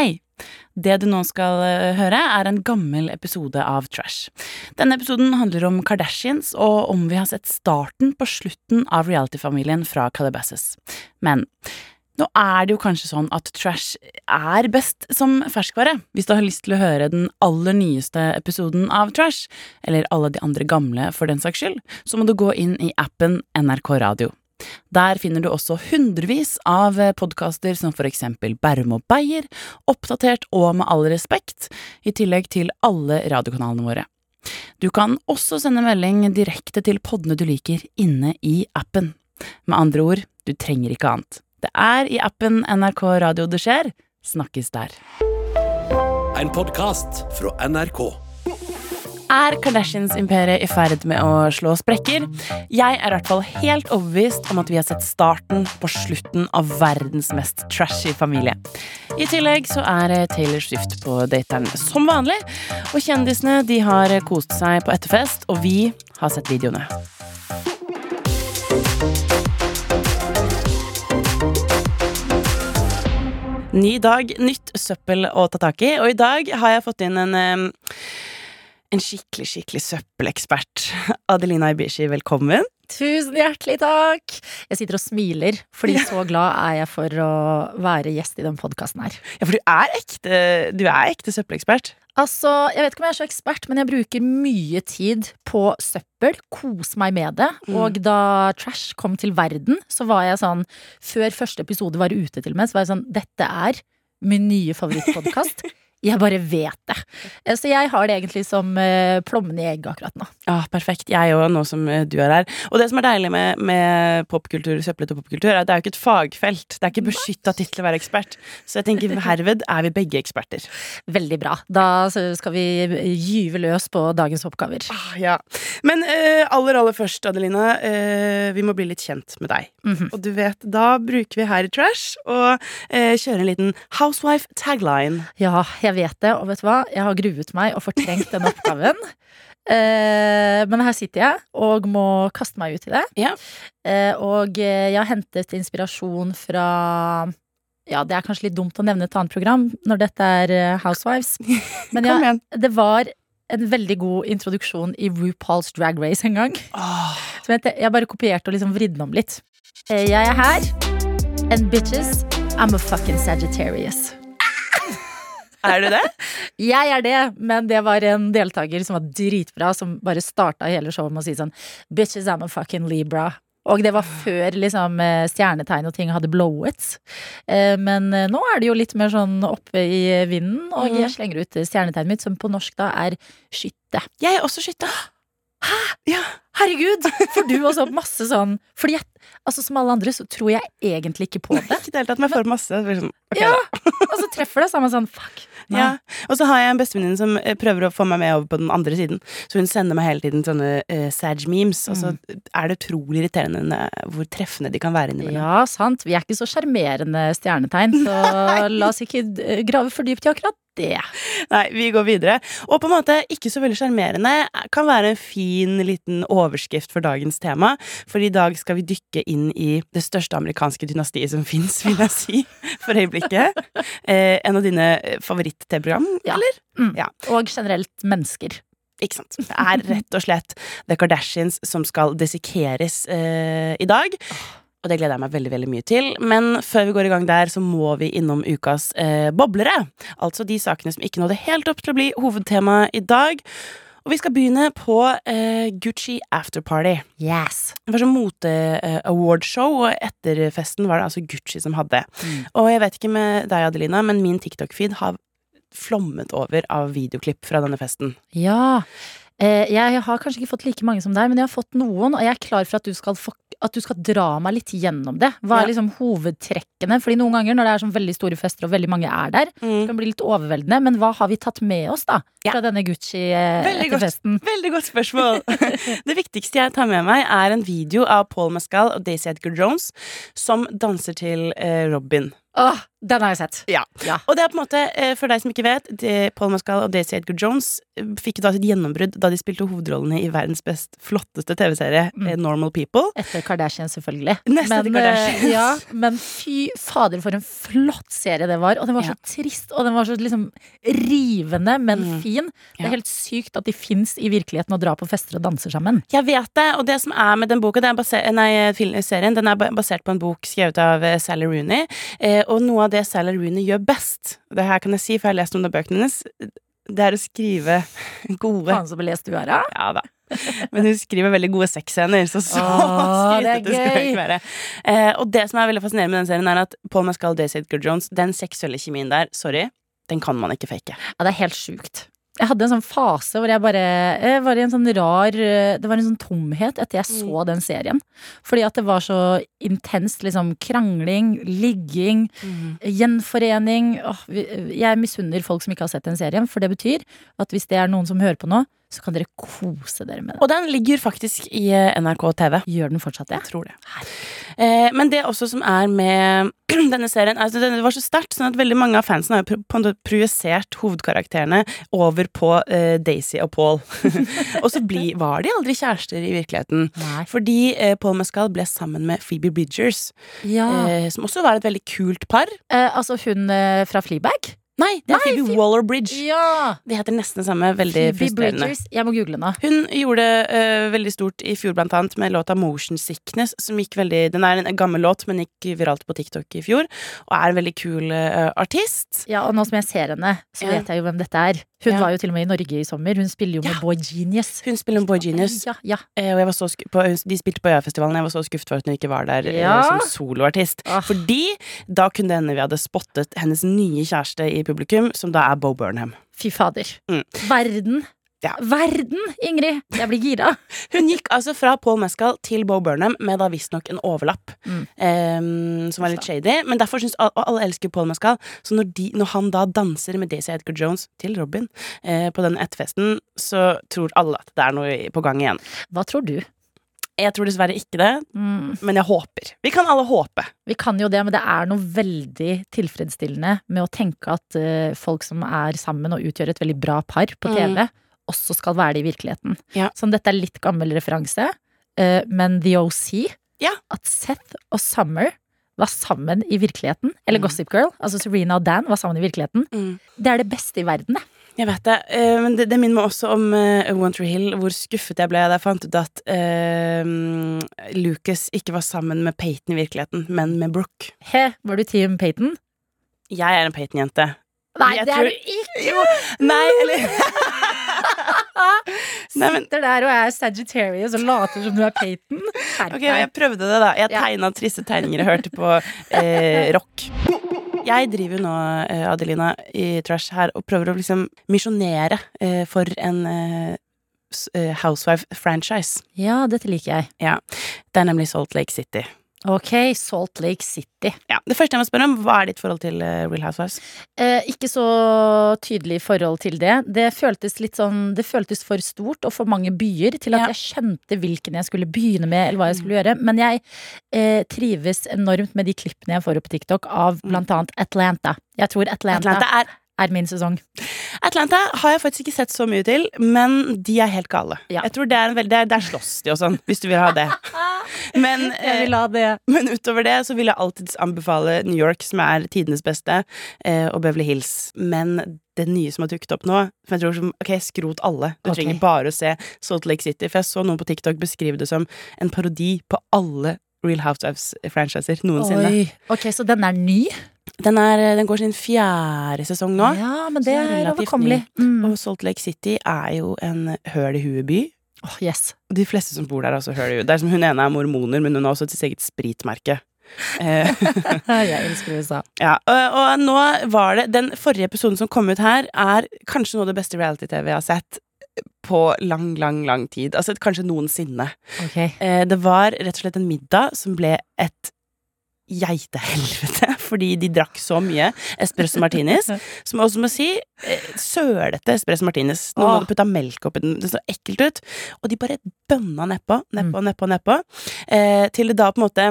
Hei! Det du nå skal eh, høre, er en gammel episode av Trash. Denne episoden handler om Kardashians, og om vi har sett starten på slutten av reality-familien fra Calabasas. Men nå er det jo kanskje sånn at trash er best som ferskvare. Hvis du har lyst til å høre den aller nyeste episoden av Trash, eller alle de andre gamle for den saks skyld, så må du gå inn i appen NRK Radio. Der finner du også hundrevis av podkaster som for eksempel Bærum og Beyer, Oppdatert og Med all respekt, i tillegg til alle radiokanalene våre. Du kan også sende melding direkte til poddene du liker inne i appen. Med andre ord, du trenger ikke annet. Det er i appen NRK Radio det skjer. Snakkes der. En podkast fra NRK. Er Kardashians-imperiet i ferd med å slå sprekker? Jeg er i hvert fall helt overbevist om at vi har sett starten på slutten av verdens mest trashy familie. I tillegg så er Taylor Swift på dateren som vanlig, og kjendisene de har kost seg på etterfest, og vi har sett videoene. Ny dag, nytt søppel å ta tak i, og i dag har jeg fått inn en en skikkelig, skikkelig søppelekspert. Adelina Ibishi, velkommen. Tusen hjertelig takk! Jeg sitter og smiler, fordi så glad er jeg for å være gjest i den podkasten her. Ja, for du er ekte, du er ekte søppelekspert. Altså, Jeg vet ikke om jeg er så ekspert, men jeg bruker mye tid på søppel. Kose meg med det. Mm. Og da Trash kom til verden, så var jeg sånn Før første episode var ute til og med, så var jeg sånn Dette er min nye favorittpodkast. Jeg bare vet det. Eh, Så jeg har det egentlig som eh, plommen i egget akkurat nå. Ja, perfekt. Jeg òg, nå som eh, du er her. Og det som er deilig med, med popkultur, søplete popkultur, er at det er jo ikke et fagfelt. Det er ikke beskytta tittel å være ekspert. Så jeg tenker herved er vi begge eksperter. Veldig bra. Da skal vi gyve løs på dagens oppgaver. Ah, ja. Men uh, aller, aller først, Adelina, uh, vi må bli litt kjent med deg. Mhm. Og du vet, da bruker vi her i Trash å uh, kjøre en liten housewife tagline. Ja, jeg vet det, og vet du hva? Jeg har gruet meg og fortrengt den oppgaven. Eh, men her sitter jeg og må kaste meg ut i det. Ja. Eh, og jeg har hentet inspirasjon fra ja, det er kanskje litt dumt å nevne et annet program når dette er eh, Housewives. Men ja, det var en veldig god introduksjon i RuPaul's Drag Race en gang. Oh. Så jeg, jeg bare kopierte og liksom vridde den om litt. Eh, Jeg er her. And bitches, I'm a fucking Sagittarius. Er du det? Jeg er det, men det var en deltaker som var dritbra, som bare starta hele showet med å si sånn Bitches, I'm a fucking Libra. Og det var før liksom eh, stjernetegn og ting hadde blowet. Eh, Men eh, nå er det jo litt mer sånn oppe i vinden, og Mhm. jeg slenger ut stjernetegnet mitt, som på norsk da er skytte. Jeg er også skytte. Hæ? Ja. Herregud! For du også masse sånn Fordi jeg, altså som alle andre, så tror jeg egentlig ikke på det. Ikke i det hele tatt, men jeg får masse. Sånn, okay, Ja. Og så treffer det, så er man sånn fuck. Ja. Og så har jeg en bestevenninne som eh, prøver å få meg med over på den andre siden. Så hun sender meg hele tiden sånne uh, Sag-memes, og så er det utrolig irriterende eh, hvor treffende de kan være innimellom. Ja, sant. Vi er ikke så sjarmerende stjernetegn, så la oss ikke eh, grave for dypt i akkurat det. Nei, vi går videre. Og på en måte ikke så veldig sjarmerende kan være en fin liten overskrift for dagens tema. For i dag skal vi dykke inn i det største amerikanske dynastiet som fins, vil jeg si, for øyeblikket. Eh, en av dine favoritt-TV-program, Ja. eller? Mm. Ja. Og generelt mennesker. Ikke sant. Det er rett og slett The Kardashians som skal dissekeres eh, i dag. Og det gleder jeg meg veldig veldig mye til. Men før vi går i gang der, så må vi innom ukas eh, boblere. Altså de sakene som ikke nådde helt opp til å bli hovedtema i dag. Og vi skal begynne på eh, Gucci afterparty. Yes. Det var sånn mote-awardshow, og etter festen var det altså Gucci som hadde. Mm. Og jeg vet ikke med deg, Adelina, men min TikTok-feed har flommet over av videoklipp fra denne festen. Ja. Eh, jeg har kanskje ikke fått like mange som deg, men jeg har fått noen, og jeg er klar for at du skal, få, at du skal dra meg litt gjennom det. Hva Ja. er liksom hovedtrekkene? Fordi noen ganger når det er sånn veldig store fester og veldig mange er der, det kan bli litt overveldende, men hva har vi tatt med oss da? Ja. Fra denne Gucci veldig Veldig godt. festen? Veldig godt spørsmål. det viktigste jeg tar med meg, er en video av Paul Mescal og Daisy Edgar Jones som danser til eh, Robin. Åh, Den har jeg sett. Ja. Ja. Og det er på en måte, eh, for deg som ikke vet, Paul Mascal og Daisy Edgar Jones eh, fikk da sitt gjennombrudd da de spilte hovedrollene i verdens best flotteste TV-serie, Mm. eh, Normal People. Etter Kardashian, selvfølgelig. Nesten men, Kardashians. ja, men fy fader, for en flott serie det var. Og den var så Ja. trist, og den var så liksom rivende, men Mm. fin. Det er helt sykt at de fins i virkeligheten og drar på fester og danser sammen. Jeg vet det, og det som er med den boka, nei, serien, den er basert på en bok skrevet av Sally Rooney. Og noe av det Sally Rooney gjør best, det her kan jeg si, for jeg har lest noen av bøkene hennes, det er å skrive gode Faen så belest du er, da. Ja da. Men hun skriver veldig gode sexscener, så så skrytete skal jeg ikke være. Eh, og det som er veldig fascinerende med den serien, er at Paul Mascal Daisy Edgar Jones, den seksuelle kjemien der, sorry, den kan man ikke fake. Ja, det er helt sjukt. Jeg hadde en sånn fase hvor jeg bare jeg var i en sånn rar eh, Det var en sånn tomhet etter jeg så den serien. Fordi at det var så intenst liksom krangling, ligging, gjenforening. Åh, jeg misunner folk som ikke har sett den serien, for det betyr at hvis det er noen som hører på nå, så kan dere kose dere med det. Og den ligger faktisk i eh, NRK TV. Gjør den fortsatt det? Jeg tror det. Eh, men det også som er med denne serien, altså den var så sterkt, sånn at veldig mange av fansen har projisert hovedkarakterene over på eh, Daisy og Paul. og så bli, var de aldri kjærester i virkeligheten. Nei. Fordi eh, Paul Mescal ble sammen med Phoebe Bridgers, Ja. eh, som også var et veldig kult par. Eh, altså hun fra Fleabag? Nei, det er Nei, Phoebe Waller-Bridge. Ja! De heter nesten det samme. Veldig Phoebe frustrerende. Bridgers. Jeg må google nå. Hun gjorde det eh, veldig stort i fjor, blant annet, med låta Motion Sickness, som gikk veldig Den er en gammel låt, men gikk viralt på TikTok i fjor, og er en veldig kul uh, artist. Ja, og nå som jeg ser henne, så vet jeg jo hvem dette er. Hun Ja. var jo til og med i Norge i sommer. Hun spiller jo med Ja. Boy Genius. Hun spiller med Boy Genius, Ja, ja. eh, og jeg var så sku på, de spilte på Øyafestivalen. Jeg var så skuffet for at hun ikke var der eh, som soloartist. Ah. Fordi da kunne det hende vi hadde spottet hennes nye kjæreste i publikum, som da er Bo Burnham. Fy fader. Mm. Verden. Ja. Verden, Ingrid! Jeg blir gira. Hun gikk altså fra Paul Mescal til Bo Burnham med da visstnok en overlapp. Mm. Um, som var litt shady. Men derfor syns alle, alle elsker Paul Mescal. Så når, de, når han da danser med Daisy Edgar Jones til Robin uh, på den etterfesten, så tror alle at det er noe på gang igjen. Hva tror du? Jeg tror dessverre ikke det, Mm. men jeg håper. Vi kan alle håpe. Vi kan jo det, men det er noe veldig tilfredsstillende med å tenke at uh, folk som er sammen og utgjør et veldig bra par på Mm. Også skal være det i virkeligheten. Ja. Sånn, dette er litt gammel referanse, eh, men The OC Ja. At Seth og Summer var sammen i virkeligheten. Eller Mm. Gossip Girl. Altså Serena og Dan var sammen i virkeligheten. Det er det beste i verden, det. Jeg vet det, eh, men det, det minner meg også om uh, One Hill, hvor skuffet jeg ble da jeg fant ut at eh, Lucas ikke var sammen med Peyton i virkeligheten, men med Brooke. He, var du Team Peyton? Jeg er en Peyton-jente. Nei, Jeg det tror- er du ikke! Jo, nei, eller Sitter der og er Sagittarius og later som du er Payton. Ok, jeg prøvde det, da. Jeg Ja. tegna triste tegninger og hørte på eh, rock. Jeg driver nå, eh, Adelina, i Trash her og prøver å liksom misjonere eh, for en eh, eh, Housewife-franchise. Ja, dette liker jeg. Det er nemlig Salt Lake City. Ok, Salt Lake City. Ja, Det første jeg må spørre om, hva er ditt forhold til eh, Real Housewives? Eh, ikke så tydelig forhold til det. Det føltes litt sånn Det føltes for stort og for mange byer til at Ja. jeg skjønte hvilken jeg skulle begynne med, eller hva jeg skulle gjøre. Men jeg eh, trives enormt med de klippene jeg får opp på TikTok av blant annet Atlanta. Jeg tror Atlanta, Mm. Atlanta er er min sesong. Atlanta har jeg faktisk ikke sett så mye til, men de er helt gale. Ja. Jeg tror det er en veldig, Der, slåss de og sånn, hvis du vil ha det. Men, Jeg vil eh, ha det. men utover det så vil jeg alltid anbefale New York, som er tidenes beste, eh, og Beverly Hills. Men det nye som har dukket opp nå som jeg tror som, Ok, skrot alle. Du okay. trenger bare å se Salt Lake City. For jeg så noen på TikTok beskrive det som en parodi på alle Real Housewives-franchiser noensinne. Oi. Ok, så den er ny? Den, er, den går sin fjerde sesong nå. Ja, men det er overkommelig. Mm. Og Salt Lake City er jo en høl i huet-by. Åh, yes. De fleste som bor der, er også høl i huet. Det er som Hun ene er mormoner, men hun har også sitt eget spritmerke. Eh, Jeg elsker USA. ja, og, og nå var det Den forrige episoden som kom ut her, er kanskje noe av det beste reality-TV jeg har sett på lang, lang, lang tid. Altså kanskje noensinne. Okay. Eh, det var rett og slett en middag som ble et geitehelvete, fordi de drakk så mye espresso martinis. Som også må si, eh, sølete espresso martinis. Noen Åh. hadde putta melk oppi den. Det så ekkelt ut. Og de bare bønna nedpå, nedpå, nedpå, nedpå. Eh, til det da på en måte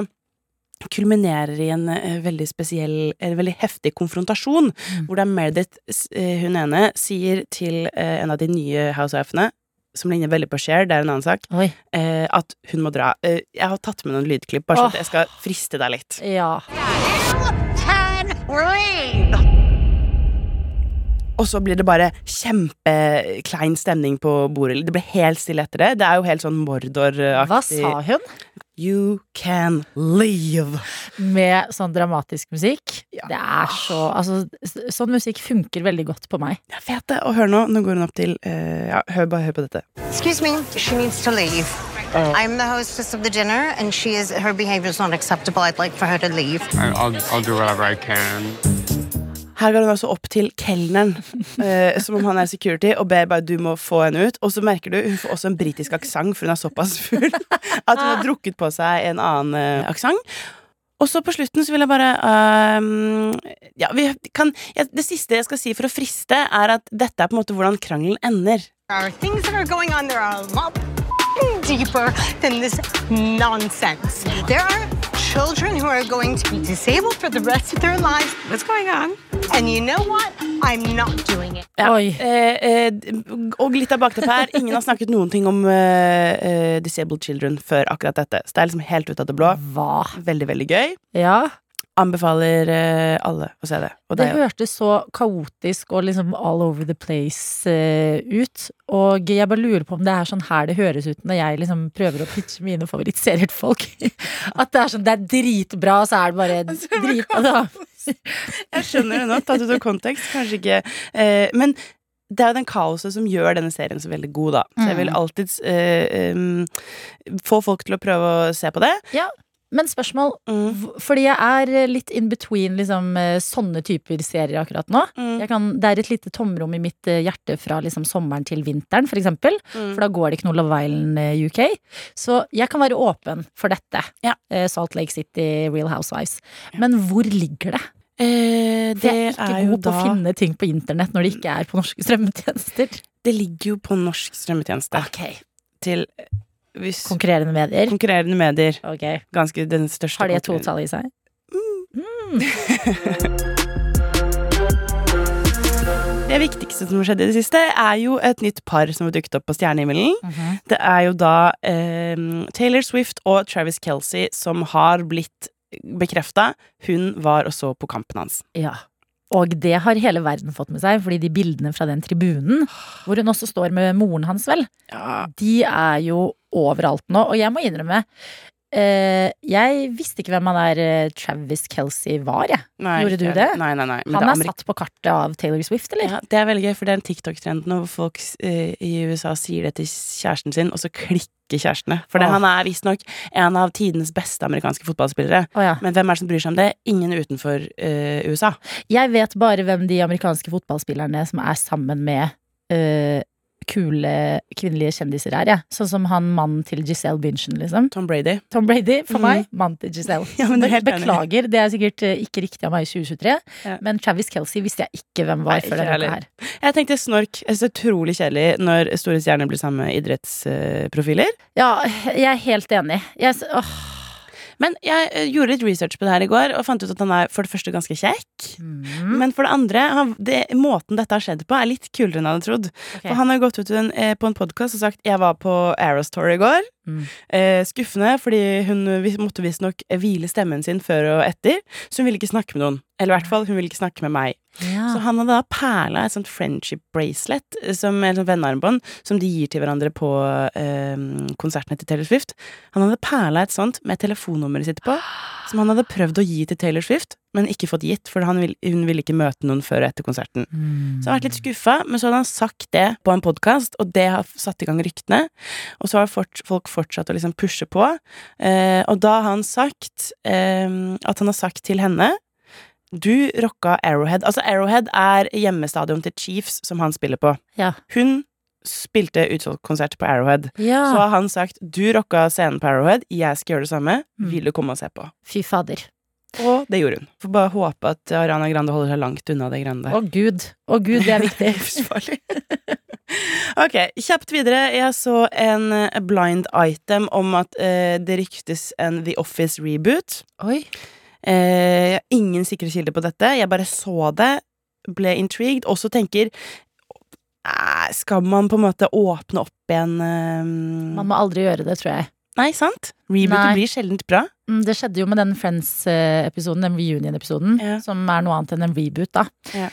kulminerer i en eh, veldig spesiell, en veldig heftig konfrontasjon, Mm. hvor det er Meredith, eh, hun ene, sier til en av de nye housewifene, som ligner veldig på Cher, det er en annen sak, Oi. eh, at hun må dra. Jeg har tatt med noen lydklipp, bare så oh. jeg skal friste deg litt. Ja. Og så blir det bare kjempeklein stemning på bordet. Det blir helt stille etter det. Det er jo helt sånn Mordor-aktig. Hva sa hun? You can leave. Med sånn dramatisk musikk. Ja. Det er så Altså, sånn musikk funker veldig godt på meg. Jeg vet det. Og hør nå. Nå går hun opp til uh, Ja, hør, bare hør på dette. Excuse me, she needs to leave. I'm the hostess of the dinner, and she is her behavior is not acceptable. I'd like for her to leave. I'll, I'll do whatever I can. Her går hun altså opp til kelneren, eh, som om han er security, og ber bare du må få henne ut. Og så merker du hun får også en britisk aksent, for hun er såpass full at hun har drukket på seg en annen eh, aksent. Og så på slutten så vil jeg bare ehm, Ja, vi kan ja, Det siste jeg skal si for å friste, er at dette er på en måte hvordan krangelen ender. There are deeper than this nonsense. There are children who are going to be disabled for the rest of their lives. What's going on? And you know what? I'm not doing it. Ja. Oi. Eh, eh, og litt av bakteppet her. Ingen har snakket noen ting om eh, eh, disabled children før akkurat dette. Så det er liksom helt ut av det blå. Hva? Veldig, veldig gøy. Ja. Anbefaler eh, alle å se det. Og Det det hørtes så kaotisk og liksom all over the place eh, ut. Og jeg bare lurer på om det er sånn her det høres ut når jeg liksom prøver å pitche mine favorittserier til folk. At det er sånn, det er dritbra, og så er det bare dritbra. Da. Jeg skjønner det nå, tatt ut av kontekst. Kanskje ikke eh, Men det er jo den kaoset som gjør denne serien så veldig god, da. Så jeg vil alltid uh, um, få folk til å prøve å se på det. Ja, men spørsmål Mm. Fordi jeg er litt in between liksom, eh, sånne typer serier akkurat nå. Mm. Jeg kan, det er et lite tomrom i mitt eh, hjerte fra liksom, sommeren til vinteren, for eksempel. Mm. For da går det ikke noe Love Island eh, UK. Så jeg kan være åpen for dette. Ja. Eh, Salt Lake City, Real Housewives. Men hvor ligger det? Eh, For det jeg er ikke er god på da å finne ting på internett når det ikke er på norske strømmetjenester. Det ligger jo på norsk strømmetjeneste Ok, til eh, hvis Konkurrerende medier. konkurrerende medier. Okay. Ganske den største Har de et totall i seg? Det viktigste som har skjedd i det siste, er jo et nytt par som har dukket opp på stjernehimmelen. Mhm. Det er jo da eh, Taylor Swift og Travis Kelsey som har blitt bekrefta. Hun var og så på kampen hans. Ja. Og det har hele verden fått med seg, fordi de bildene fra den tribunen, hvor hun også står med moren hans, vel, Ja, de er jo overalt nå. Og jeg må innrømme, eh, jeg visste ikke hvem han der eh, Travis Kelsey var, jeg. nei, Gjorde du det? Nei, nei, nei. Han er satt på kartet av Taylor Swift, eller? Ja, det er veldig gøy, for det er en TikTok-trend når folk uh, i USA sier det til kjæresten sin, og så klikker kjærestene. For det, han er visstnok en av tidenes beste amerikanske fotballspillere. Oh, ja. Men hvem er det som bryr seg om det? Ingen utenfor USA. Jeg vet bare hvem de amerikanske fotballspillerne som er sammen med kule kvinnelige kjendiser er, jeg. Sånn som han mannen til Giselle Bündchen, liksom. Tom Brady. Tom Brady, for mm. meg. Mannen til Giselle. Ja, men det er. Beklager, det er sikkert eh, ikke riktig av meg i 2023. Ja. Men Travis Kelsey visste jeg ikke hvem var Nei, før denne her. Jeg tenkte snork. Jeg synes det er utrolig kjedelig når store stjerner blir sammen med idrettsprofiler. Ja, jeg er helt enig. Jeg, åh. Men jeg eh, gjorde litt research på det her i går, og fant ut at han er for det første ganske kjekk. Mm, Men for det andre, han, det, måten dette har skjedd på, er litt kulere enn jeg hadde trodd. Okay. For han har gått ut en, eh, på en podkast og sagt 'jeg var på Aerostour i går'. Mm. Eh, skuffende, fordi hun måtte visstnok hvile stemmen sin før og etter, så hun ville ikke snakke med noen. Eller i hvert fall, hun ville ikke snakke med meg. Ja. Så han hadde da perla et sånt friendship bracelet, eh, som et sånt vennearmbånd, som de gir til hverandre på eh, konsertene til Taylor Swift. Han hadde perla et sånt med telefonnummeret sitt på, som han hadde prøvd å gi til Taylor Swift, men ikke fått gitt, for vil, hun ville ikke møte noen før og etter konserten. Mm. Så han har vært litt skuffa, men så hadde han sagt det på en podkast, og det har satt i gang ryktene. Og så har fort, folk fortsatt å liksom pushe på. Eh, og da har han sagt eh, at han har sagt til henne Du rocka Arrowhead. Altså, Arrowhead er hjemmestadion til Chiefs, som han spiller på. Ja. Hun spilte utsolgt konsert på Arrowhead. ja. Så har han sagt du rocka scenen på Arrowhead, jeg skal gjøre det samme. Mm. Vil du komme og se på? Fy fader. Og det gjorde hun. Får bare håpe at Ariana Grande holder seg langt unna det greiene Å gud. Å gud, det er viktig. Livsfarlig. Ok, kjapt videre. Jeg så en eh, blind item om at eh, det ryktes en The Office reboot. Oi. Eh, jeg har ingen sikre kilder på dette. Jeg bare så det, ble intrigued, og så tenker eh, Skal man på en måte åpne opp igjen eh, Man må aldri gjøre det, tror jeg. Nei, sant? Rebooter blir sjeldent bra. Mm, Det skjedde jo med den Friends-episoden, den reunion-episoden, Ja. som er noe annet enn en reboot, da. Ja.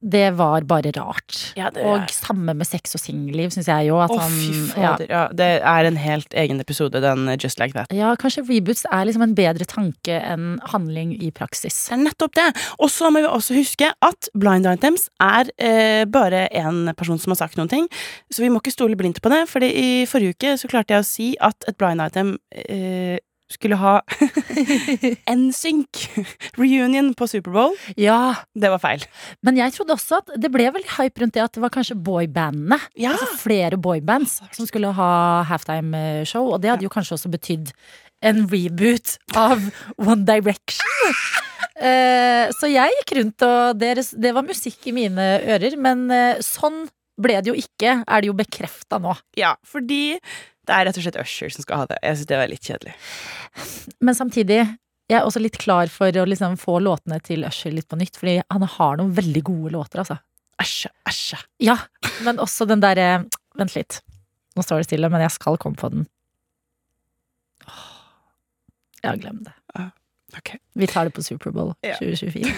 Det var bare rart. Ja, Og samme med sex og singelliv, syns jeg jo. At oh, han, ja. Det er en helt egen episode, den eh, Just Like That. ja, kanskje reboots er liksom en bedre tanke enn handling i praksis. Det er nettopp det. Og så må vi også huske at blind items er eh, bare en person som har sagt noen ting. Så vi må ikke stole blindt på det, Fordi i forrige uke så klarte jeg å si at et blind item eh, skulle ha NSYNC reunion på Superbowl. Ja, Det var feil. men jeg trodde også at det ble veldig hype rundt det at det var kanskje boybandene. Ja. Altså flere boybands som skulle ha halftime-show, og det hadde jo kanskje også betydd en reboot av One Direction. Eh, så jeg gikk rundt, og deres, det var musikk i mine ører, men eh, sånn ble det jo ikke, er det jo bekrefta nå. Ja, fordi det er rett og slett Usher som skal ha det. Jeg syns det var litt kjedelig. Men samtidig, jeg er også litt klar for å liksom få låtene til Usher litt på nytt, fordi han har noen veldig gode låter, altså. Æsja, æsja. Ja, men også den derre Vent litt. Nå står det stille, men jeg skal komme på den. Har glemt det. Okay. Vi tar det på Superbowl Ja. 2024.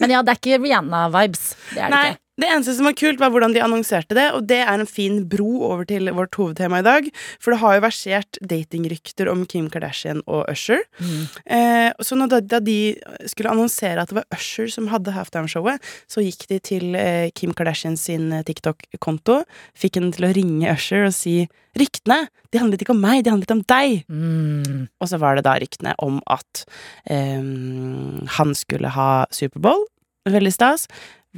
Men ja, det er ikke Rihanna-vibes. Det er det Nei, ikke. Det eneste som var kult, var hvordan de annonserte det, og det er en fin bro over til vårt hovedtema i dag. For det har jo versert datingrykter om Kim Kardashian og Usher. Mm. Eh, så da, da de skulle annonsere at det var Usher som hadde halftime-showet, så gikk de til eh, Kim Kardashian sin eh, TikTok-konto, fikk henne til å ringe Usher og si ryktene, de handlet ikke om meg, de handlet om deg. Mm. Og så var det da ryktene om at eh, han skulle ha Superbowl. Veldig stas.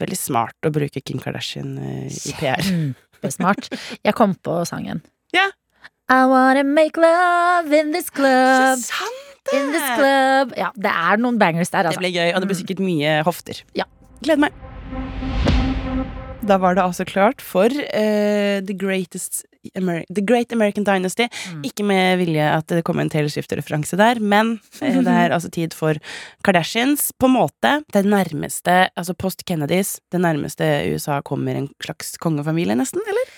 Veldig smart å bruke Kim Kardashian eh, i PR. Kjempesmart. Jeg kom på sangen. Ja. I wanna make love in this club. sant In this club. Ja, det er noen bangers der, Det altså. blir gøy, og det blir sikkert mye hofter. Ja. Gleder meg. Da var det altså klart for uh, The Greatest Ameri The Great American Dynasty. Mm. Ikke med vilje at det kom en Taylor Swift-referanse der, men uh, det er altså tid for Kardashians. På en måte det nærmeste, altså post Kennedys, det nærmeste USA kommer en slags kongefamilie, nesten, eller?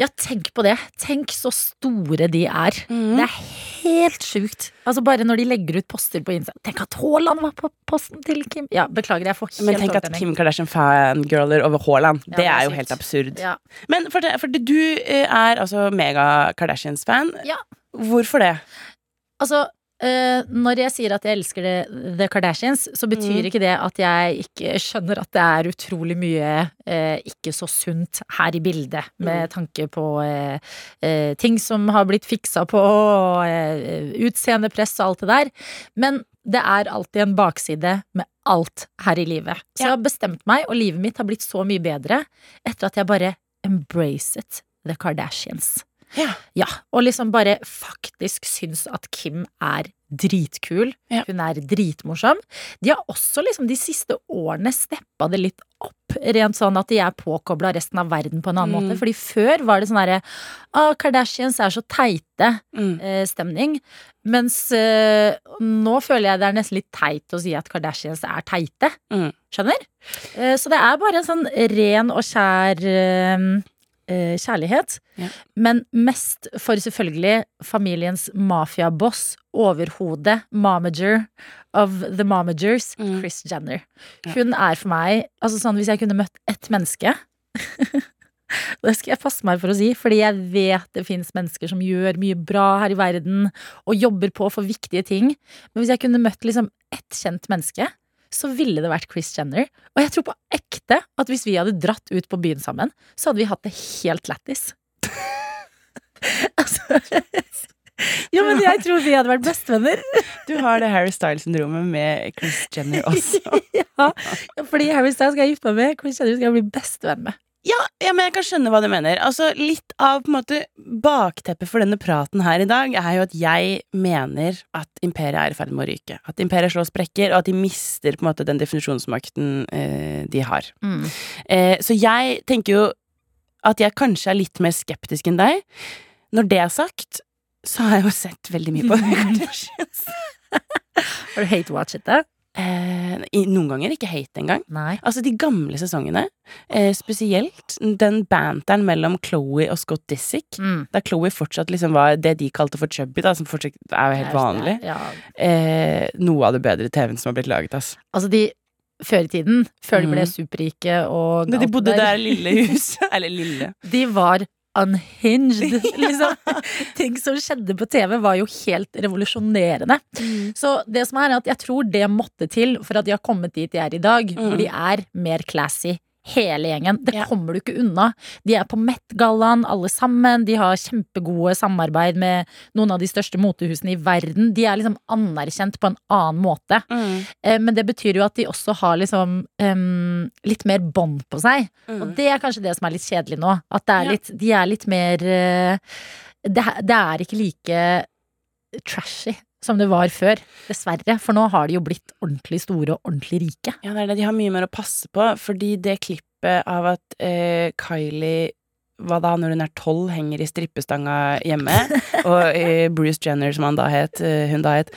Ja, tenk på det. Tenk så store de er. Mm. Det er helt sjukt. Altså Bare når de legger ut poster på Insta. Tenk at Haaland var på posten til Kim. Ja, beklager, jeg får helt Men tenk at. Kim Kardashian fangirler over Haaland. Ja, det, det er er jo helt absurd. Ja. Men for, det, for det, du eh, er altså mega-Kardashians-fan. Ja. Hvorfor det? Altså, eh, når jeg sier at jeg elsker det, The Kardashians, så betyr Mm. ikke det at jeg ikke skjønner at det er utrolig mye uh, ikke så sunt her i bildet, med Mm. tanke på uh, ting som har blitt fiksa på, og utseendepress og alt det der. Men det er alltid en bakside med alt her i livet. Så Ja. jeg har bestemt meg, og livet mitt har blitt så mye bedre etter at jeg bare embracet The Kardashians. Ja. Ja, og liksom bare faktisk syns at Kim er dritkul. Ja. Hun er dritmorsom. De har også liksom de siste årene steppa det litt opp, rent sånn at de er påkobla resten av verden på en annen Mm. måte. Fordi før var det sånn herre ah, Kardashians er så teite Mm. eh, stemning. Mens eh, nå føler jeg det er nesten litt teit å si at Kardashians er teite. Mm. Skjønner? Eh, så det er bare en sånn ren og skjær eh, eh, kjærlighet. Ja. Men mest for selvfølgelig familiens mafiaboss, overhodet, momager of the momagers, Mm. Chris Jenner. Ja. Hun er for meg altså sånn Hvis jeg kunne møtt ett menneske Det skal jeg passe meg for å si, fordi jeg vet det fins mennesker som gjør mye bra her i verden, og jobber på for viktige ting. Men hvis jeg kunne møtt liksom ett kjent menneske, så ville det vært Chris Jenner. Og jeg tror på ekte at hvis vi hadde dratt ut på byen sammen, så hadde vi hatt det helt lættis. altså Jo, men jeg tror vi hadde vært bestevenner. Du har det Harry Styles-syndromet med Chris Jenner også. ja, fordi Harry Styles skal jeg gifte meg med, Chris Jenner skal jeg bli bestevenn med. Ja, ja, men jeg kan skjønne hva du mener. Altså, Litt av på en måte bakteppet for denne praten her i dag er jo at jeg mener at imperiet er i ferd med å ryke. At imperiet slår sprekker, og at de mister på en måte den definisjonsmakten eh, de har. Mm. Eh, så jeg tenker jo at jeg kanskje er litt mer skeptisk enn deg. Når det er sagt, så har jeg jo sett veldig mye på Kardashians. Har du hate-watchet det? Eh, i- noen ganger ikke hate engang. Nei. Altså de gamle sesongene, eh, spesielt den banteren mellom Chloé og Scott Disick, Mm. da Chloé fortsatt liksom var det de kalte for chubby, da, som fortsatt er jo helt vanlig. Ja. Eh, noe av det bedre TV-en som har blitt laget, ass. Altså, de før i tiden, før de ble Mhm. superrike og de bodde det der lille huset, eller lille. De var unhinged, liksom. Ting som skjedde på TV, var jo helt revolusjonerende. Så det som er at jeg tror det måtte til for at de har kommet dit de er i dag, for de er mer classy. Hele gjengen. Det Ja. kommer du ikke unna. De er på Met-gallaen, alle sammen. De har kjempegode samarbeid med noen av de største motehusene i verden. De er liksom anerkjent på en annen måte. Mm. Eh, Men det betyr jo at de også har liksom um, litt mer bånd på seg. Og det er kanskje det som er litt kjedelig nå. At det er Ja. litt, de er litt mer eh, det, det er ikke like trashy som det var før. Dessverre. For nå har de jo blitt ordentlig store og ordentlig rike. Ja, det er det. De har mye mer å passe på, fordi det klippet av at eh, Kylie hva da, når hun er tolv, henger i strippestanga hjemme, og eh, Bruce Jenner, som han da het, eh, hun da het,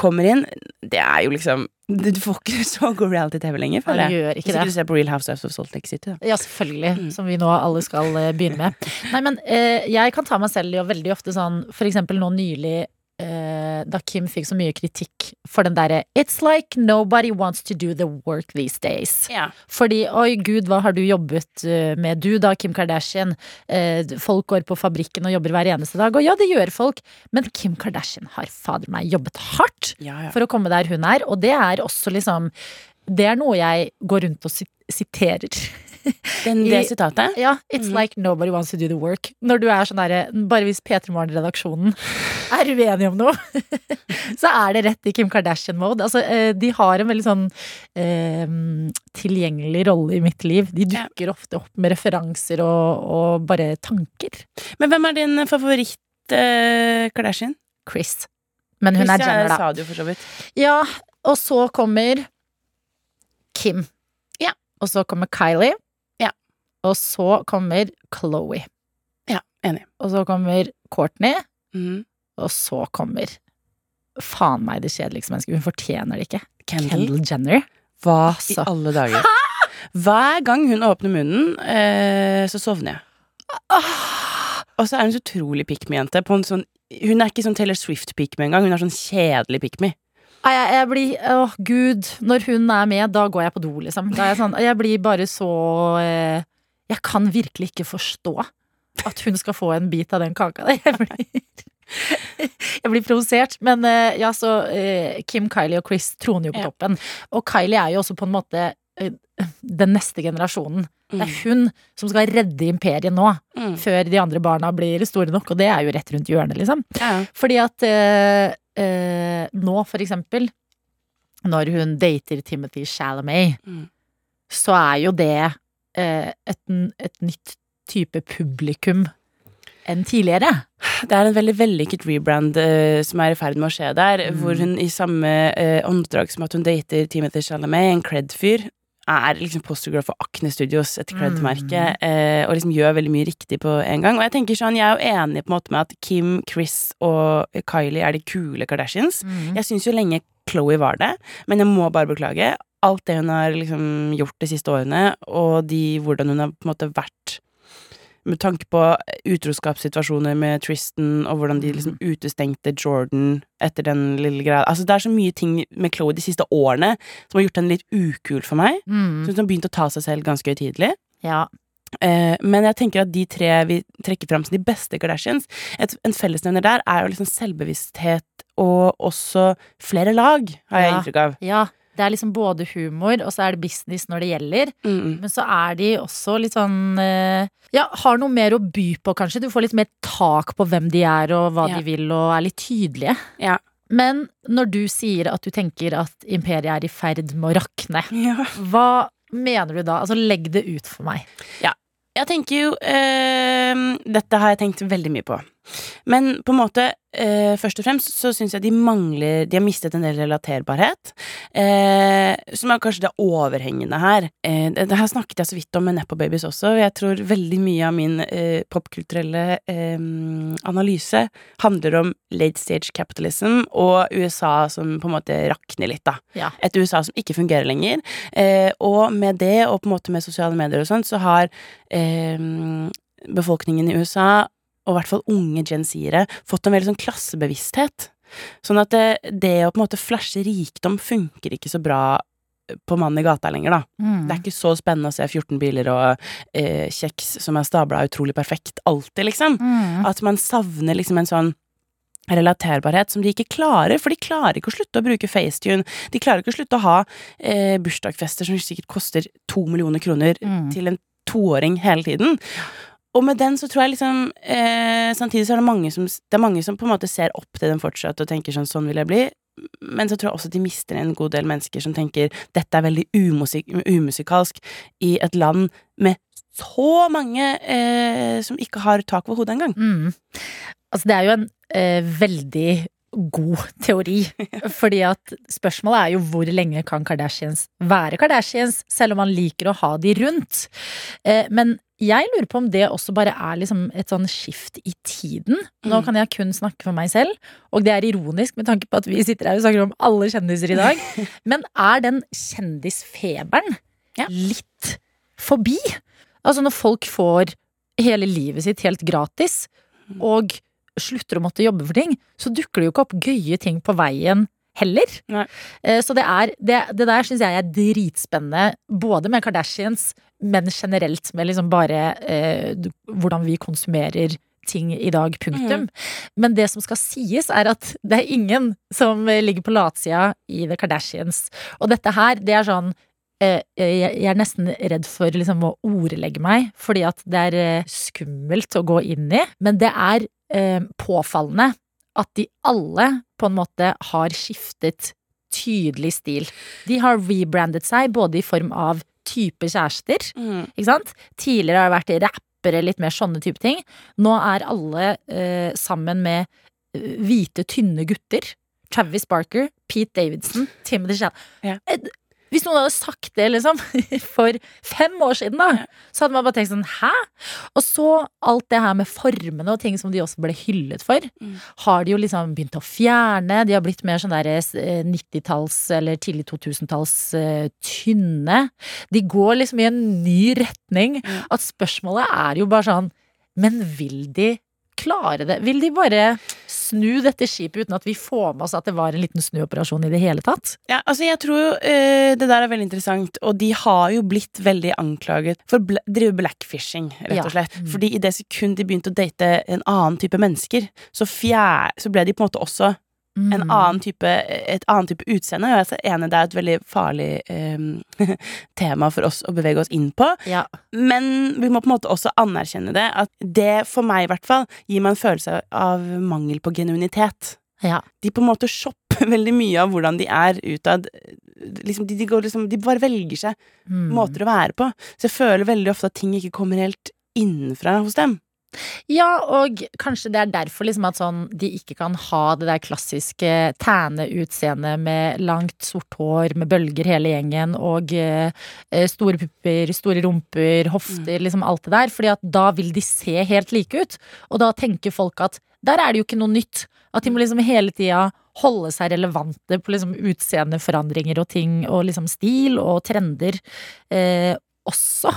kommer inn, det er jo liksom Du får ikke så god reality-TV lenger, føler jeg. gjør Hvis ikke du ser på Real Housewives of Salt Lake City, da. Ja, selvfølgelig. Mm. Som vi nå alle skal eh, begynne med. Nei, men eh, jeg kan ta meg selv i å veldig ofte sånn For eksempel nå nylig da Kim fikk så mye kritikk for den derre It's like nobody wants to do the work these days. Yeah. Fordi oi gud, hva har du jobbet eh, med du da, Kim Kardashian? Eh, folk går på fabrikken og jobber hver eneste dag. Og ja, det gjør folk, men Kim Kardashian har fader meg jobbet hardt Ja, ja. for å komme der hun er, og det er også liksom Det er noe jeg går rundt og sit- siterer. Den, I- sitatet Ja, it's like nobody wants to do the work. Når du er sånn derre Bare hvis P3 Morgen-redaksjonen er uenig om noe, så er det rett i Kim Kardashian-mode. Altså, eh, de har en veldig sånn eh, tilgjengelig rolle i mitt liv. De dukker ofte opp med referanser og, og bare tanker. Men hvem er din favoritt eh, Kardashian? Chris. Men hun er Hvis Jenner, da. sa det jo for så vidt. Ja, og så kommer Kim. Ja. Og så kommer Kylie. Og så kommer Chloé. Ja, enig. Og så kommer Courtney. Mm. Og så kommer faen meg det kjedeligste mennesket. Hun fortjener det ikke. Kendall. Kendall Jenner. Hva Altså. i alle dager? Hver gang hun åpner munnen, eh, så sovner jeg. Og så er hun så utrolig pick en sånn Hun er ikke sånn Taylor Swift-pick me engang. Hun er sånn kjedelig pick me. Nei, Jeg, jeg blir Åh, gud. Når hun er med, da går jeg på do, liksom. Da er jeg, sånn, jeg blir bare så eh, Jeg kan virkelig ikke forstå at hun skal få en bit av den kaka. Jeg blir, jeg blir provosert. Men eh, ja, så eh, Kim, Kylie og Chris troner jo på toppen. Og Kylie er jo også på en måte eh, den neste generasjonen. Det er hun som skal redde imperiet nå, Mm. før de andre barna blir store nok, og det er jo rett rundt hjørnet, liksom. Ja. Fordi at eh, nå, for eksempel, når hun dater Timothy Chalamet, Mm. så er jo det et, et nytt type publikum enn tidligere. Det er en veldig vellykket rebrand uh, som er i ferd med å skje der, hvor hun i samme uh, åndedrag som at hun dater Timothy Chalamet, en cred-fyr, er liksom postergirl for Acne Studios, et cred-merke, eh, og liksom gjør veldig mye riktig på en gang. Og jeg tenker sånn, jeg er jo enig på en måte med at Kim, Chris og Kylie er de kule Kardashians. Jeg syns jo lenge Chloé var det, men jeg må bare beklage. Alt det hun har liksom gjort de siste årene, og de, hvordan hun har på en måte vært med tanke på utroskapssituasjoner med Tristan, og hvordan de liksom utestengte Jordan etter den lille greia. Altså, det er så mye ting med Chloé de siste årene som har gjort henne litt ukul for meg. Mm. Så hun har begynt å ta seg selv ganske høytidelig. Ja. Eh, men jeg tenker at de tre vi trekker fram som de beste Kardashians, et, en fellesnevner der er jo liksom selvbevissthet og også flere lag, har jeg Ja. inntrykk av. ja. Det er liksom både humor, og så er det business når det gjelder. Mm. Men så er de også litt sånn eh, Ja, har noe mer å by på, kanskje. Du får litt mer tak på hvem de er, og hva Ja. de vil, og er litt tydelige. Ja. Men når du sier at du tenker at imperiet er i ferd med å rakne, Ja. hva mener du da? Altså, legg det ut for meg. Jeg tenker jo eh, Dette har jeg tenkt veldig mye på. Men på en måte, eh, først og fremst så syns jeg de mangler De har mistet en del relaterbarhet. Eh, som er kanskje det overhengende her. Eh, det, det her snakket jeg så vidt om med Nepo Babies også. Jeg tror veldig mye av min eh, popkulturelle eh, analyse handler om late stage capitalism og USA som på en måte rakner litt, da. Ja. Et USA som ikke fungerer lenger. Eh, og med det, og på en måte med sosiale medier og sånt, så har befolkningen i USA, og i hvert fall unge gen Z-ere, fått en veldig sånn klassebevissthet. Sånn at det, det å på en måte flashe rikdom funker ikke så bra på mannen i gata lenger, da. Mm. Det er ikke så spennende å se 14 biler og eh, kjeks som er stabla utrolig perfekt alltid, liksom. Mm. At man savner liksom en sånn relaterbarhet som de ikke klarer, for de klarer ikke å slutte å bruke FaceTune. De klarer ikke å slutte å ha eh, bursdagsfester som sikkert koster to millioner kroner Mm. til en toåring hele tiden. Og med den så tror jeg liksom eh, Samtidig så er det mange som Det er mange som på en måte ser opp til den fortsatt og tenker sånn Sånn vil jeg bli. Men så tror jeg også de mister en god del mennesker som tenker dette er veldig umusik umusikalsk i et land med så mange eh, som ikke har tak over hodet engang. Mm. Altså, det er jo en eh, veldig god teori. Fordi at spørsmålet er jo hvor lenge kan Kardashians være Kardashians, selv om man liker å ha de rundt. Eh, men jeg lurer på om det også bare er liksom et sånn skift i tiden. Nå Mm. kan jeg kun snakke for meg selv, og det er ironisk med tanke på at vi sitter her og snakker om alle kjendiser i dag. Men er den kjendisfeberen Ja. litt forbi? Altså når folk får hele livet sitt helt gratis, og slutter å måtte jobbe for ting, så dukker det jo ikke opp gøye ting på veien heller. Nei. Eh, Så det er Det, det der syns jeg er dritspennende, både med Kardashians, men generelt med liksom bare eh, hvordan vi konsumerer ting i dag, punktum. Men det som skal sies, er at det er ingen som eh, ligger på latsida i The Kardashians. Og dette her, det er sånn eh, jeg jeg er nesten redd for liksom å ordlegge meg, fordi at det er eh, skummelt å gå inn i. Men det er eh, påfallende at de alle på en måte har skiftet tydelig stil. De har rebrandet seg både i form av type kjærester, Mm. ikke sant? Tidligere har det vært rappere, litt mer sånne type ting. Nå er alle eh, sammen med eh, hvite, tynne gutter. Travis Barker, Pete Davidson, Timothy Chalamet. Ja. Eh, Hvis noen hadde sagt det liksom for fem år siden, da, så hadde man bare tenkt sånn hæ? Og så alt det her med formene og ting som de også ble hyllet for, Mm. har de jo liksom begynt å fjerne. De har blitt mer sånn derre eh, 90-talls eller tidlig 2000-talls uh, tynne. De går liksom i en ny retning. Mm. At spørsmålet er jo bare sånn Men vil de klare det? Vil de bare snu dette skipet uten at vi får med oss at det var en liten snuoperasjon i det hele tatt? Ja, altså jeg tror eh, det der er veldig interessant, og de har jo blitt veldig anklaget for å drive blackfishing, rett og slett. Mm. Fordi i det sekund de begynte å date en annen type mennesker, så, fjær så ble de på en måte også. En annen type, et annet type utseende. Og jeg er enig, det er et veldig farlig eh, tema for oss å bevege oss inn på. Ja. Men vi må på en måte også anerkjenne det, at det for meg i hvert fall gir meg en følelse av mangel på genuinitet. Ja. De på en måte shopper veldig mye av hvordan de er utad. Liksom, de, de, går liksom, de bare velger seg Mm. måter å være på. Så jeg føler veldig ofte at ting ikke kommer helt innenfra hos dem. Ja, og kanskje det er derfor liksom at sånn, de ikke kan ha det der klassiske tæne utseendet med langt, sort hår, med bølger hele gjengen, og eh, store pupper, store rumper, hofter, liksom alt det der. Fordi at da vil de se helt like ut. Og da tenker folk at der er det jo ikke noe nytt. At de må liksom hele tida holde seg relevante på liksom utseendeforandringer og ting, og liksom stil og trender eh, også.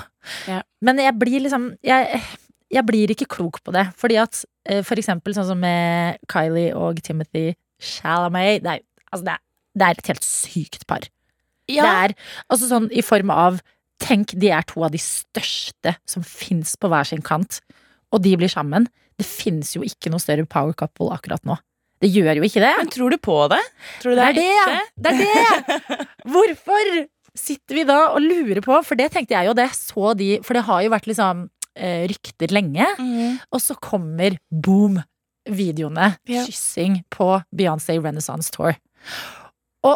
Ja. Men jeg blir liksom jeg, jeg blir ikke klok på det. Fordi at eh, for eksempel sånn som med Kylie og Timothy Shalamay Det er, altså det er, det er et helt sykt par. Det er altså sånn i form av Tenk, de er to av de største som fins på hver sin kant. Og de blir sammen. Det fins jo ikke noe større power couple akkurat nå. Det gjør jo ikke det. Men tror du på det? Tror du Det det er det! Det er det! Hvorfor sitter vi da og lurer på? For det tenkte jeg jo, det så de For det har jo vært liksom eh, rykter lenge. Mm. Og så kommer boom! Videoene. Ja. Kyssing på Beyoncé Renaissance Tour. Og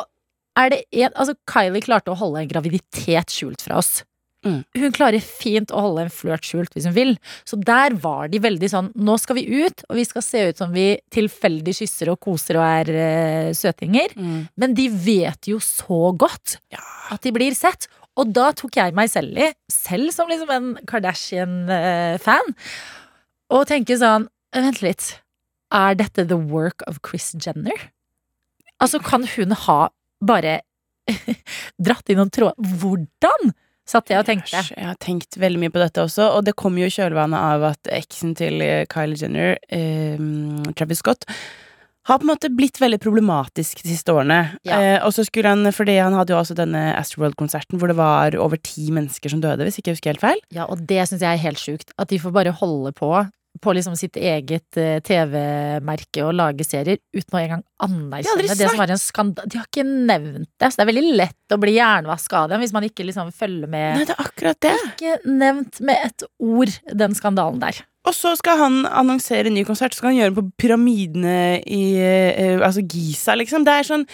er det en Altså, Kylie klarte å holde en graviditet skjult fra oss Mm. Hun klarer fint å holde en flørt skjult hvis hun vil. Så der var de veldig sånn Nå skal vi ut, og vi skal se ut som vi tilfeldig kysser og koser og er uh, søtinger. Mm. Men de vet jo så godt at de blir sett. Og da tok jeg meg selv i, selv som liksom en Kardashian-fan, og tenke sånn Vent litt. Er dette the work of Chris Jenner? Altså, kan hun ha bare dratt i noen tråder Hvordan? Satt jeg og tenkte. Jeg har tenkt veldig mye på dette også, og det kom jo i kjølvannet av at eksen til Kylie Jenner, eh, Travis Scott, har på en måte blitt veldig problematisk de siste årene. Ja. Eh, og så skulle han, fordi han hadde jo også denne Astroworld-konserten hvor det var over ti mennesker som døde, hvis ikke jeg husker helt feil. Ja, og det syns jeg er helt sjukt. At de får bare holde på på liksom sitt eget eh, TV-merke og lage serier uten å engang anerkjenne aldri det som var en skandale. De har ikke nevnt det. Så det er veldig lett å bli jernvaska av dem hvis man ikke liksom følger med. Nei, det er akkurat det. Ikke nevnt med et ord den skandalen der. Og så skal han annonsere en ny konsert, så skal han gjøre den på pyramidene i eh, Altså Giza, liksom. Det er sånn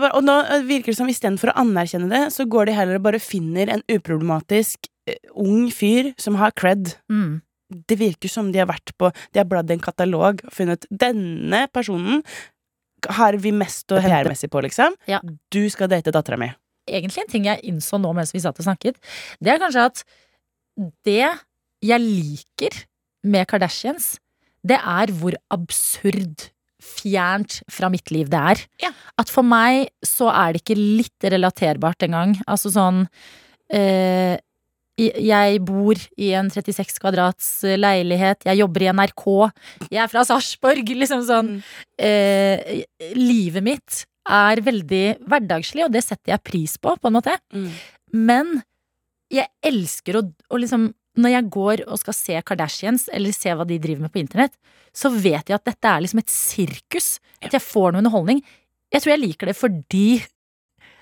bare, Og nå virker det som istedenfor å anerkjenne det, så går de heller og bare finner en uproblematisk eh, ung fyr som har cred. Mm. Det virker som de har vært på De har bladd i en katalog og funnet denne personen har vi mest å hente på, liksom. Ja. Du skal date dattera mi. Egentlig en ting jeg innså nå mens vi satt og snakket, det er kanskje at det jeg liker med Kardashians, det er hvor absurd fjernt fra mitt liv det er. Ja. At for meg så er det ikke litt relaterbart engang. Altså sånn eh, jeg bor i en 36 kvadrats leilighet, jeg jobber i NRK, jeg er fra Sarpsborg, liksom sånn. Mm. Eh, livet mitt er veldig hverdagslig, og det setter jeg pris på, på en måte. Mm. Men jeg elsker å, å liksom Når jeg går og skal se Kardashians, eller se hva de driver med på internett, så vet jeg at dette er liksom et sirkus. At jeg får noe underholdning. Jeg tror jeg liker det fordi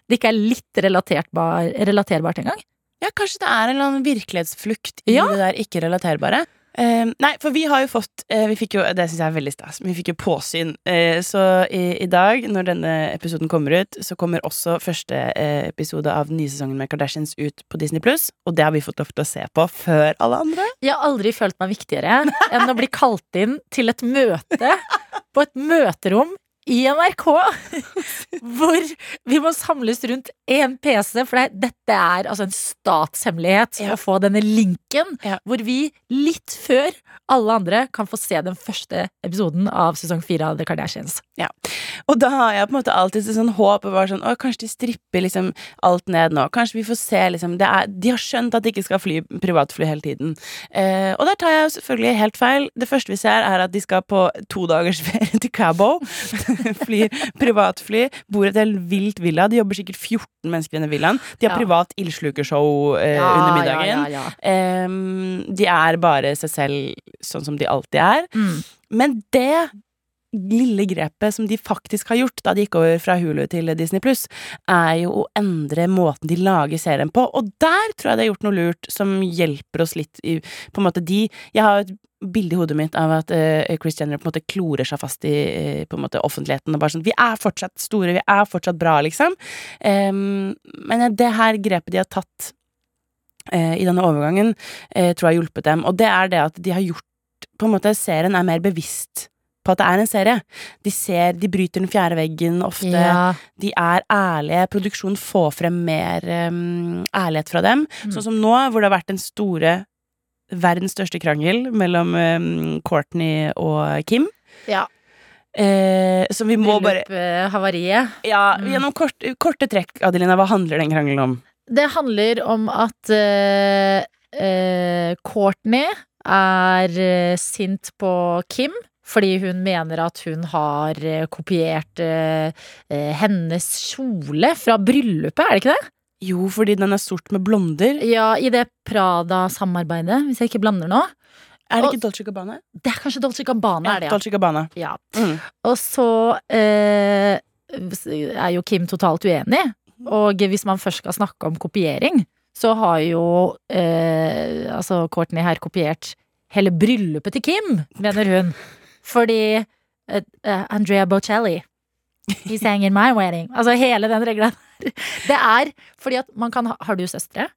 det ikke er litt relaterbar, relaterbart engang. Ja, kanskje det er en eller annen virkelighetsflukt i Ja. det der ikke-relaterbare. Eh, nei, for vi har jo fått uh, Vi fikk jo, Det syns jeg er veldig stas. Vi fikk jo påsyn. Uh, så i, i dag, når denne episoden kommer ut, så kommer også første uh, episode av den nye sesongen med Kardashians ut på Disney Pluss. Og det har vi fått lov til å se på før alle andre. Jeg har aldri følt meg viktigere enn å bli kalt inn til et møte på et møterom i NRK, hvor vi må samles rundt én PC, for det, dette er altså en statshemmelighet Ja. å få denne linken, Ja. hvor vi litt før alle andre kan få se den første episoden av sesong fire av The Kardashians. Og da har jeg på en måte alltid sånn håp og bare sånn Å, kanskje de stripper liksom alt ned nå. Kanskje vi får se liksom det er, De har skjønt at de ikke skal fly privatfly hele tiden. Eh, og der tar jeg selvfølgelig helt feil. Det første vi ser, er at de skal på to dagers ferie til Cabo. Flyr privatfly. Bor i et helt vilt villa. De jobber sikkert 14 mennesker i denne villaen. De har Ja. privat ildslukershow eh, Ja, under middagen. ja. Em, de er bare seg selv sånn som de alltid er. Mm. Men det lille grepet som de faktisk har gjort da de gikk over fra Hulu til Disney Pluss, er jo å endre måten de lager serien på. Og der tror jeg det har gjort noe lurt som hjelper oss litt i På en måte de Jeg har et bilde i hodet mitt av at uh, Chris Jenner på en måte klorer seg fast i uh, på en måte offentligheten og bare sånn Vi er fortsatt store, vi er fortsatt bra, liksom. Um, men det her grepet de har tatt uh, i denne overgangen, eh, tror jeg har hjulpet dem. Og det er det at de har gjort På en måte serien er mer bevisst på at det er en serie. De ser, de bryter den fjerde veggen ofte. Ja. De er ærlige. Produksjonen får frem mer um, ærlighet fra dem. Mm. Sånn som nå, hvor det har vært den store Verdens største krangel mellom em, Courtney og Kim. Ja. Eh, så vi må bare Brylluphavariet. Ja, Mm. gjennom kort, korte trekk, Adelina, hva handler den krangelen om? Det handler om at eh, eh, Courtney er eh, sint på Kim. Fordi hun mener at hun har eh, kopiert eh, eh, hennes kjole fra bryllupet, er det ikke det? Jo, fordi den er sort med blonder. Ja, i det Prada-samarbeidet, hvis jeg ikke blander nå. Er det Og- ikke Dolce Gabbana? Det er kanskje Dolce Gabbana, er det, ja. Dolce Gabbana. ja. Mm. Og så eh, er jo Kim totalt uenig. Og hvis man først skal snakke om kopiering, så har jo eh, altså Courtney her kopiert hele bryllupet til Kim, mener hun. Fordi eh, eh, Andrea Bocelli He sang in my wedding. Altså hele den regla. Det er fordi at man kan ha Har du søstre?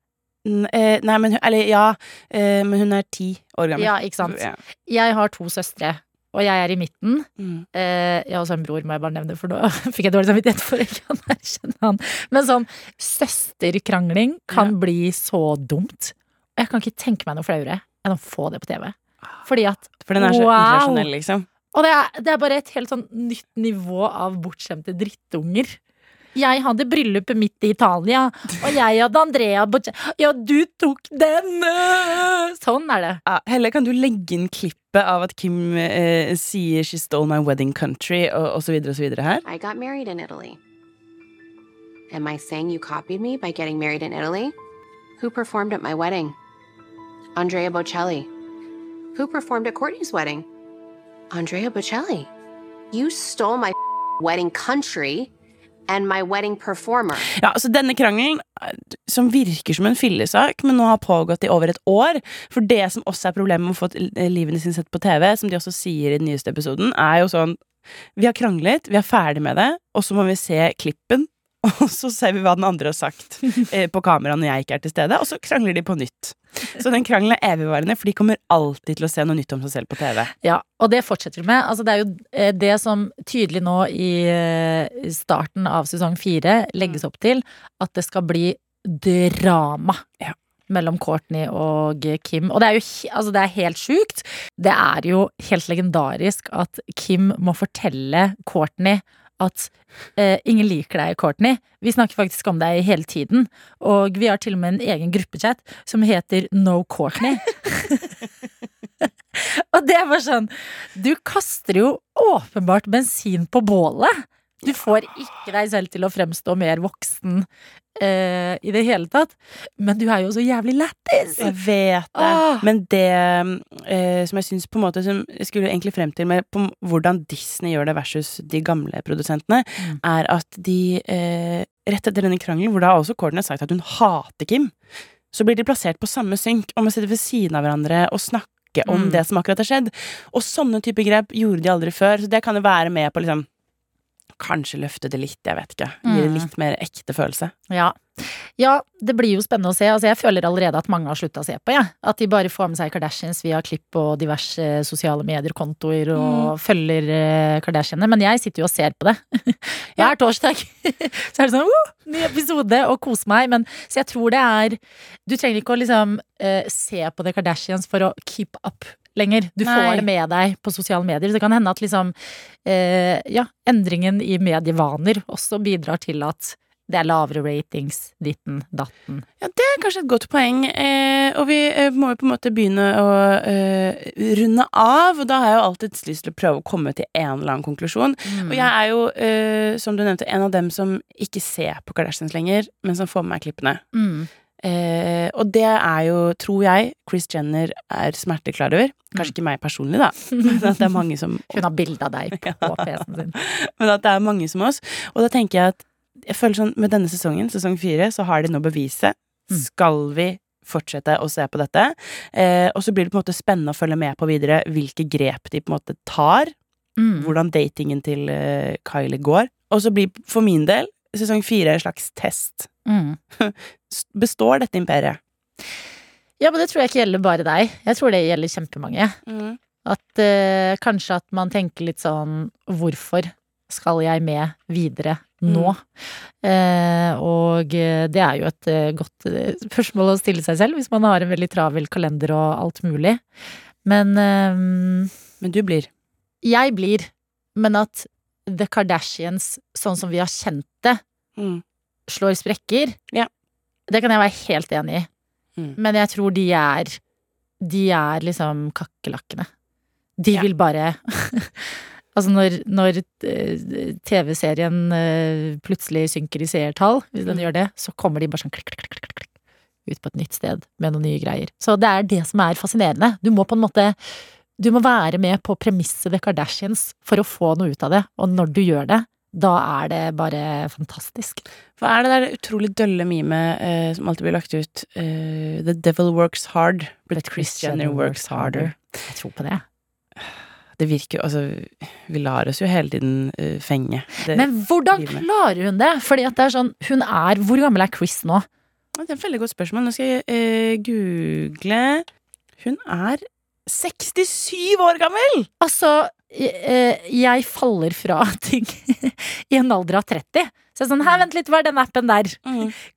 Eh, Nei, men Eller ja, eh, men hun er ti år gammel. Ja, ikke sant. Ja. Jeg har to søstre, og jeg er i midten. Mm. Eh, jeg har også en bror, må jeg bare nevne, for nå fikk jeg dårlig samvittighet for å ikke anerkjenne han. Men sånn søsterkrangling kan bli så dumt. Og jeg kan ikke tenke meg noe flauere enn å få det på TV. Fordi at For den er så Wow! internasjonell, liksom. Og det er, det er bare et helt sånn nytt nivå av bortskjemte drittunger. Jeg hadde bryllupet mitt i Italia, og jeg hadde Andrea Bocelli Ja, du tok den! Sånn er det. Ja, Helle, kan du legge inn klippet av at Kim eh, sier 'She stole my wedding country', og, og så videre og så videre her? I got married in Italy. Am I saying you copied me by getting married in Italy? Who performed at my wedding? Andrea Bocelli. Who performed at Courtney's wedding? Andrea Bocelli. You stole my wedding country and my wedding performer. Ja, altså Denne krangelen, eh, som virker som en fillesak, men nå har pågått i over et år For det som også er problemet med å få eh, livene sine sett på TV, som de også sier i den nyeste episoden, er jo sånn Vi har kranglet, vi er ferdig med det, og så må vi se klippen. Og så ser vi hva den andre har sagt eh, på kamera når jeg ikke er til stede, og så krangler de på nytt. Så den krangelen er evigvarende, for de kommer alltid til å se noe nytt om seg selv på TV. Ja, og det fortsetter vi med. Altså, det er jo eh, det som tydelig nå i eh, starten av sesong fire legges opp til, at det skal bli drama. Ja. Mellom Courtney og Kim. Og det er jo altså det er helt sjukt. Det er jo helt legendarisk at Kim må fortelle Courtney at eh, ingen liker deg, Courtney. Vi snakker faktisk om deg hele tiden. Og vi har til og med en egen gruppechat som heter No Courtney. Og det bare sånn Du kaster jo åpenbart bensin på bålet. Du får ikke deg selv til å fremstå mer voksen eh, i det hele tatt. Men du er jo så jævlig lættis! Jeg vet det. Åh. Men det eh, som jeg syns på en måte Som jeg skulle egentlig frem til med på hvordan Disney gjør det versus de gamle produsentene, Mm. er at de eh, Rett etter denne krangelen, hvor da også Courtney har sagt at hun hater Kim, så blir de plassert på samme synk, og man sitter ved siden av hverandre og snakker om Mm. det som akkurat har skjedd. Og sånne type grep gjorde de aldri før, så det kan jo være med på liksom Kanskje løfte det litt, jeg vet ikke. Gi det Mm. litt mer ekte følelse. Ja. ja, det blir jo spennende å se. Altså, jeg føler allerede at mange har slutta å se på, jeg. At de bare får med seg Kardashians via klipp og diverse sosiale medier-kontoer og følger eh, Men jeg sitter jo og ser på det. Hver torsdag. Så er det sånn uh, ny episode, og kose meg. Men, så jeg tror det er Du trenger ikke å liksom uh, se på The Kardashians for å keep up lenger. Du Nei. får det med deg på sosiale medier. Det kan hende at liksom eh, ja, endringen i medievaner også bidrar til at det er lavere ratings, ditten, datten. Ja, det er kanskje et godt poeng. Eh, og vi eh, må jo på en måte begynne å eh, runde av. Og da har jeg jo alltid lyst til å prøve å komme til en eller annen konklusjon. Og jeg er jo, eh, som du nevnte, en av dem som ikke ser på Kardashians lenger, men som får med meg klippene. Mm. Eh, og det er jo, tror jeg, Chris Jenner er smerteklar over. Kanskje ikke meg personlig, da, men at det er mange som Hun har bilde av deg på PC-en sin. men at det er mange som oss. Og da tenker jeg at jeg føler sånn med denne sesongen, sesong fire, så har de nå beviset. Mm. Skal vi fortsette å se på dette? Eh, og så blir det på en måte spennende å følge med på videre hvilke grep de på en måte tar. Mm. Hvordan datingen til eh, Kylie går. Og så blir for min del sesong fire en slags test. Mm. Består dette imperiet? Ja, men det tror jeg ikke gjelder bare deg. Jeg tror det gjelder kjempemange. At eh, kanskje at man tenker litt sånn Hvorfor skal jeg med videre nå? Eh, og eh, det er jo et eh, godt eh, spørsmål å stille seg selv hvis man har en veldig travel kalender og alt mulig. Men eh, Men du blir. jeg blir. Men at The Kardashians, sånn som vi har kjent det, Mm. slår sprekker, Ja. Det kan jeg være helt enig i. Mm. Men jeg tror de er De er liksom kakerlakkene. De Ja. vil bare Altså når, når eh, TV-serien eh, plutselig synker i seertall, hvis den Mm. gjør det, så kommer de bare sånn klikk, klikk, klikk, klikk, klikk, ut på et nytt sted med noen nye greier. Så det er det som er fascinerende. Du må på en måte Du må være med på premisset The Kardashians for å få noe ut av det, og når du gjør det, da er det bare fantastisk. Hva er det der utrolig dølle mimet eh, som alltid blir lagt ut? Eh, The devil works hard, but Chris Jenner works harder. Jeg tror på det. Det virker jo Altså, vi lar oss jo hele tiden uh, fenge. Det, Men hvordan driver klarer hun det? Fordi at det er sånn, hun er Hvor gammel er Chris nå? Det er et veldig godt spørsmål. Nå skal jeg eh, google Hun er 67 år gammel! Altså, jeg faller fra ting i en alder av 30. Så jeg er sånn, her, vent litt, hva er den appen der?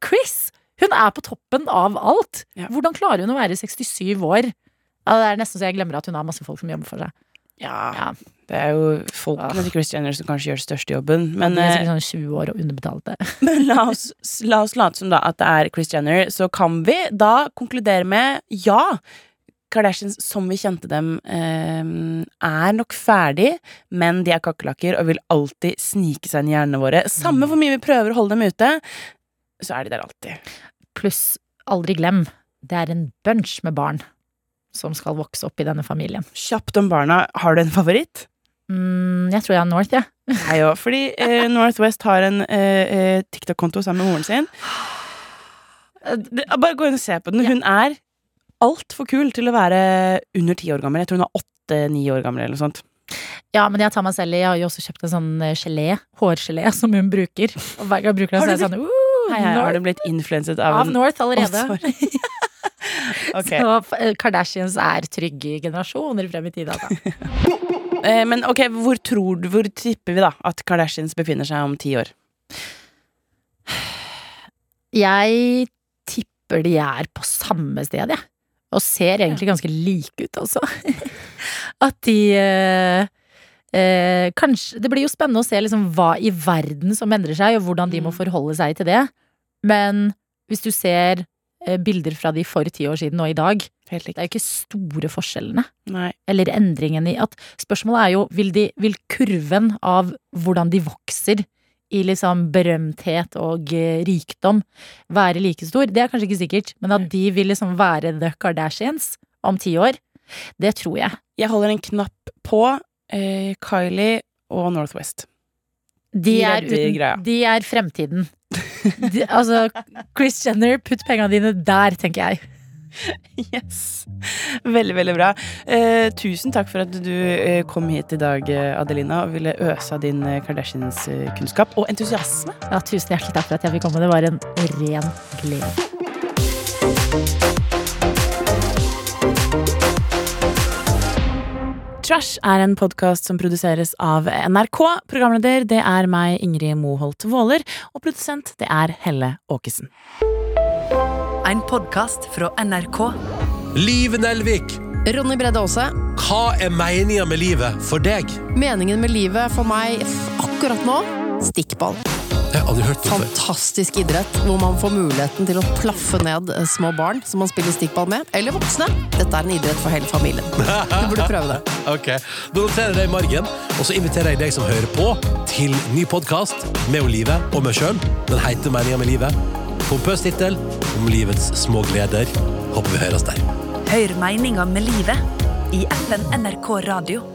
Chris, hun er på toppen av alt. Ja. Hvordan klarer hun å være 67 år? Ja, det er nesten så jeg glemmer at hun har masse folk som jobber for seg. Ja, Ja. det er jo folkene til Chris Jenner som kanskje gjør største jobben. Men, ja, de er eh, sånn 20 år og underbetalte. men la, oss, la oss late som da at det er Chris Jenner, så kan vi da konkludere med ja. Kardashians som vi kjente dem, eh, er nok ferdig, men de er kakerlakker og vil alltid snike seg inn i hjernene våre. Samme hvor mye vi prøver å holde dem ute, så er de der alltid. Pluss, aldri glem, det er en bunch med barn som skal vokse opp i denne familien. Kjapt om barna, har du en favoritt? Mm, jeg tror jeg har North, jeg. Ja. Jeg òg, fordi eh, Northwest har en eh, eh, TikTok-konto sammen med moren sin. Eh, bare gå inn og se på den. Hun er altfor kul til å være under ti år gammel. Jeg tror hun er åtte-ni år gammel eller noe sånt. Ja, men jeg tar meg selv i. Jeg har jo også kjøpt en sånn eh, gelé, hårgelé, som hun bruker. Og hver gang jeg bruker den, så er jeg sånn uh, Hei, hei, har du blitt influenset av, Av North allerede. Oh, okay. Så eh, Kardashians er trygge generasjoner frem i tida, Altså. Eh, men ok, hvor tror du, hvor tipper vi da at Kardashians befinner seg om ti år? Jeg tipper de er på samme sted, jeg. Og ser egentlig ganske like ut også. At de eh, eh, Kanskje Det blir jo spennende å se liksom hva i verden som endrer seg, og hvordan de må Mm. forholde seg til det. Men hvis du ser eh, bilder fra de for ti år siden og i dag, det er jo ikke store forskjellene. Nei. Eller endringen i at Spørsmålet er jo, vil, de, vil kurven av hvordan de vokser i liksom berømthet og eh, rikdom være like stor? Det er kanskje ikke sikkert, men at de vil liksom være The Kardashians om ti år, det tror jeg. Jeg holder en knapp på eh, Kylie og Northwest. De De er, uten, de er fremtiden. De, altså, Chris Jenner, putt pengene dine der, tenker jeg. Yes. Veldig, veldig bra. Eh, tusen takk for at du eh, kom hit i dag, eh, Adelina, og ville øse av din eh, Kardashians-kunnskap og entusiasme. Ja, tusen hjertelig takk for at jeg fikk komme. Det var en ren glede. Trash er en podkast som produseres av NRK. Programleder det er meg, Ingrid Moholt Våler, og produsent det er Helle Åkesen. En podkast fra NRK. Liv Nelvik, Ronny Bredde Aase. hva er meninga med livet for deg? Meningen med livet for meg akkurat nå stikkball. Jeg har aldri hørt det. Fantastisk idrett hvor man får muligheten til å plaffe ned eh, små barn som man spiller stikkball med, eller voksne. Dette er en idrett for hele familien. Du burde prøve det. Ok, Da noterer jeg det i margen, og så inviterer jeg deg som hører på, til ny podkast med Olive og meg sjøl. Den heter Meninga med livet. Pompøs tittel om livets små gleder. Håper vi høres der. Hør meninga med livet i FN NRK Radio.